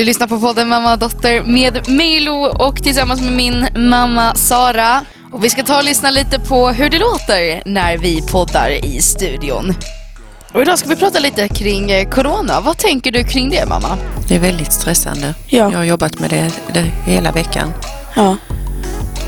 Du lyssnar på podden Mamma och dotter med mig Lo och tillsammans med min mamma Sara. Och vi ska ta och lyssna lite på hur det låter när vi poddar i studion. Och idag ska vi prata lite kring eh, corona. Vad tänker du kring det mamma? Det är väldigt stressande. Ja. Jag har jobbat med det, det hela veckan Ja.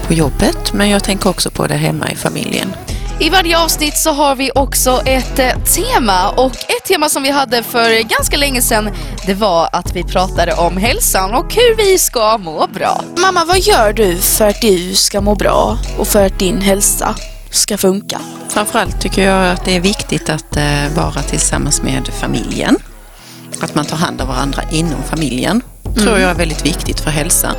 på jobbet men jag tänker också på det hemma i familjen. I varje avsnitt så har vi också ett eh, tema och ett tema som vi hade för ganska länge sedan det var att vi pratade om hälsan och hur vi ska må bra. Mamma, vad gör du för att du ska må bra och för att din hälsa ska funka? Framförallt tycker jag att det är viktigt att eh, vara tillsammans med familjen. Att man tar hand om varandra inom familjen. tror jag är väldigt viktigt för hälsan.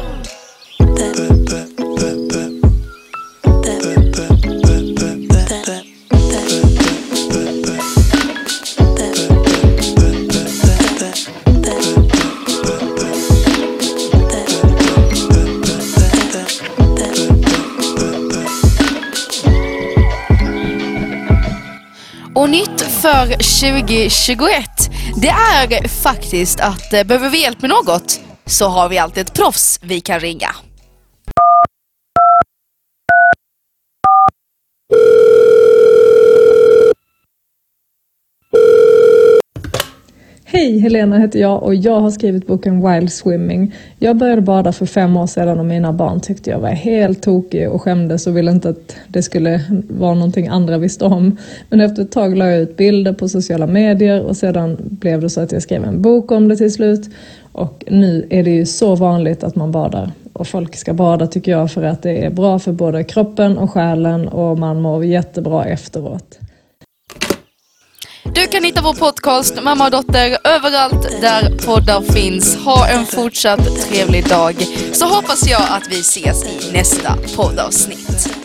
Och nytt för 2021 det är faktiskt att eh, behöver vi hjälp med något så har vi alltid ett proffs vi kan ringa. Hej, Helena heter jag och jag har skrivit boken Wild Swimming. Jag började bada för fem år sedan och mina barn tyckte jag var helt tokig och skämdes och ville inte att det skulle vara någonting andra visste om. Men efter ett tag la jag ut bilder på sociala medier och sedan blev det så att jag skrev en bok om det till slut. Och nu är det ju så vanligt att man badar. Och folk ska bada tycker jag för att det är bra för både kroppen och själen och man mår jättebra efteråt. Du kan hitta vår podcast Mamma och dotter överallt där poddar finns. Ha en fortsatt trevlig dag så hoppas jag att vi ses i nästa poddavsnitt.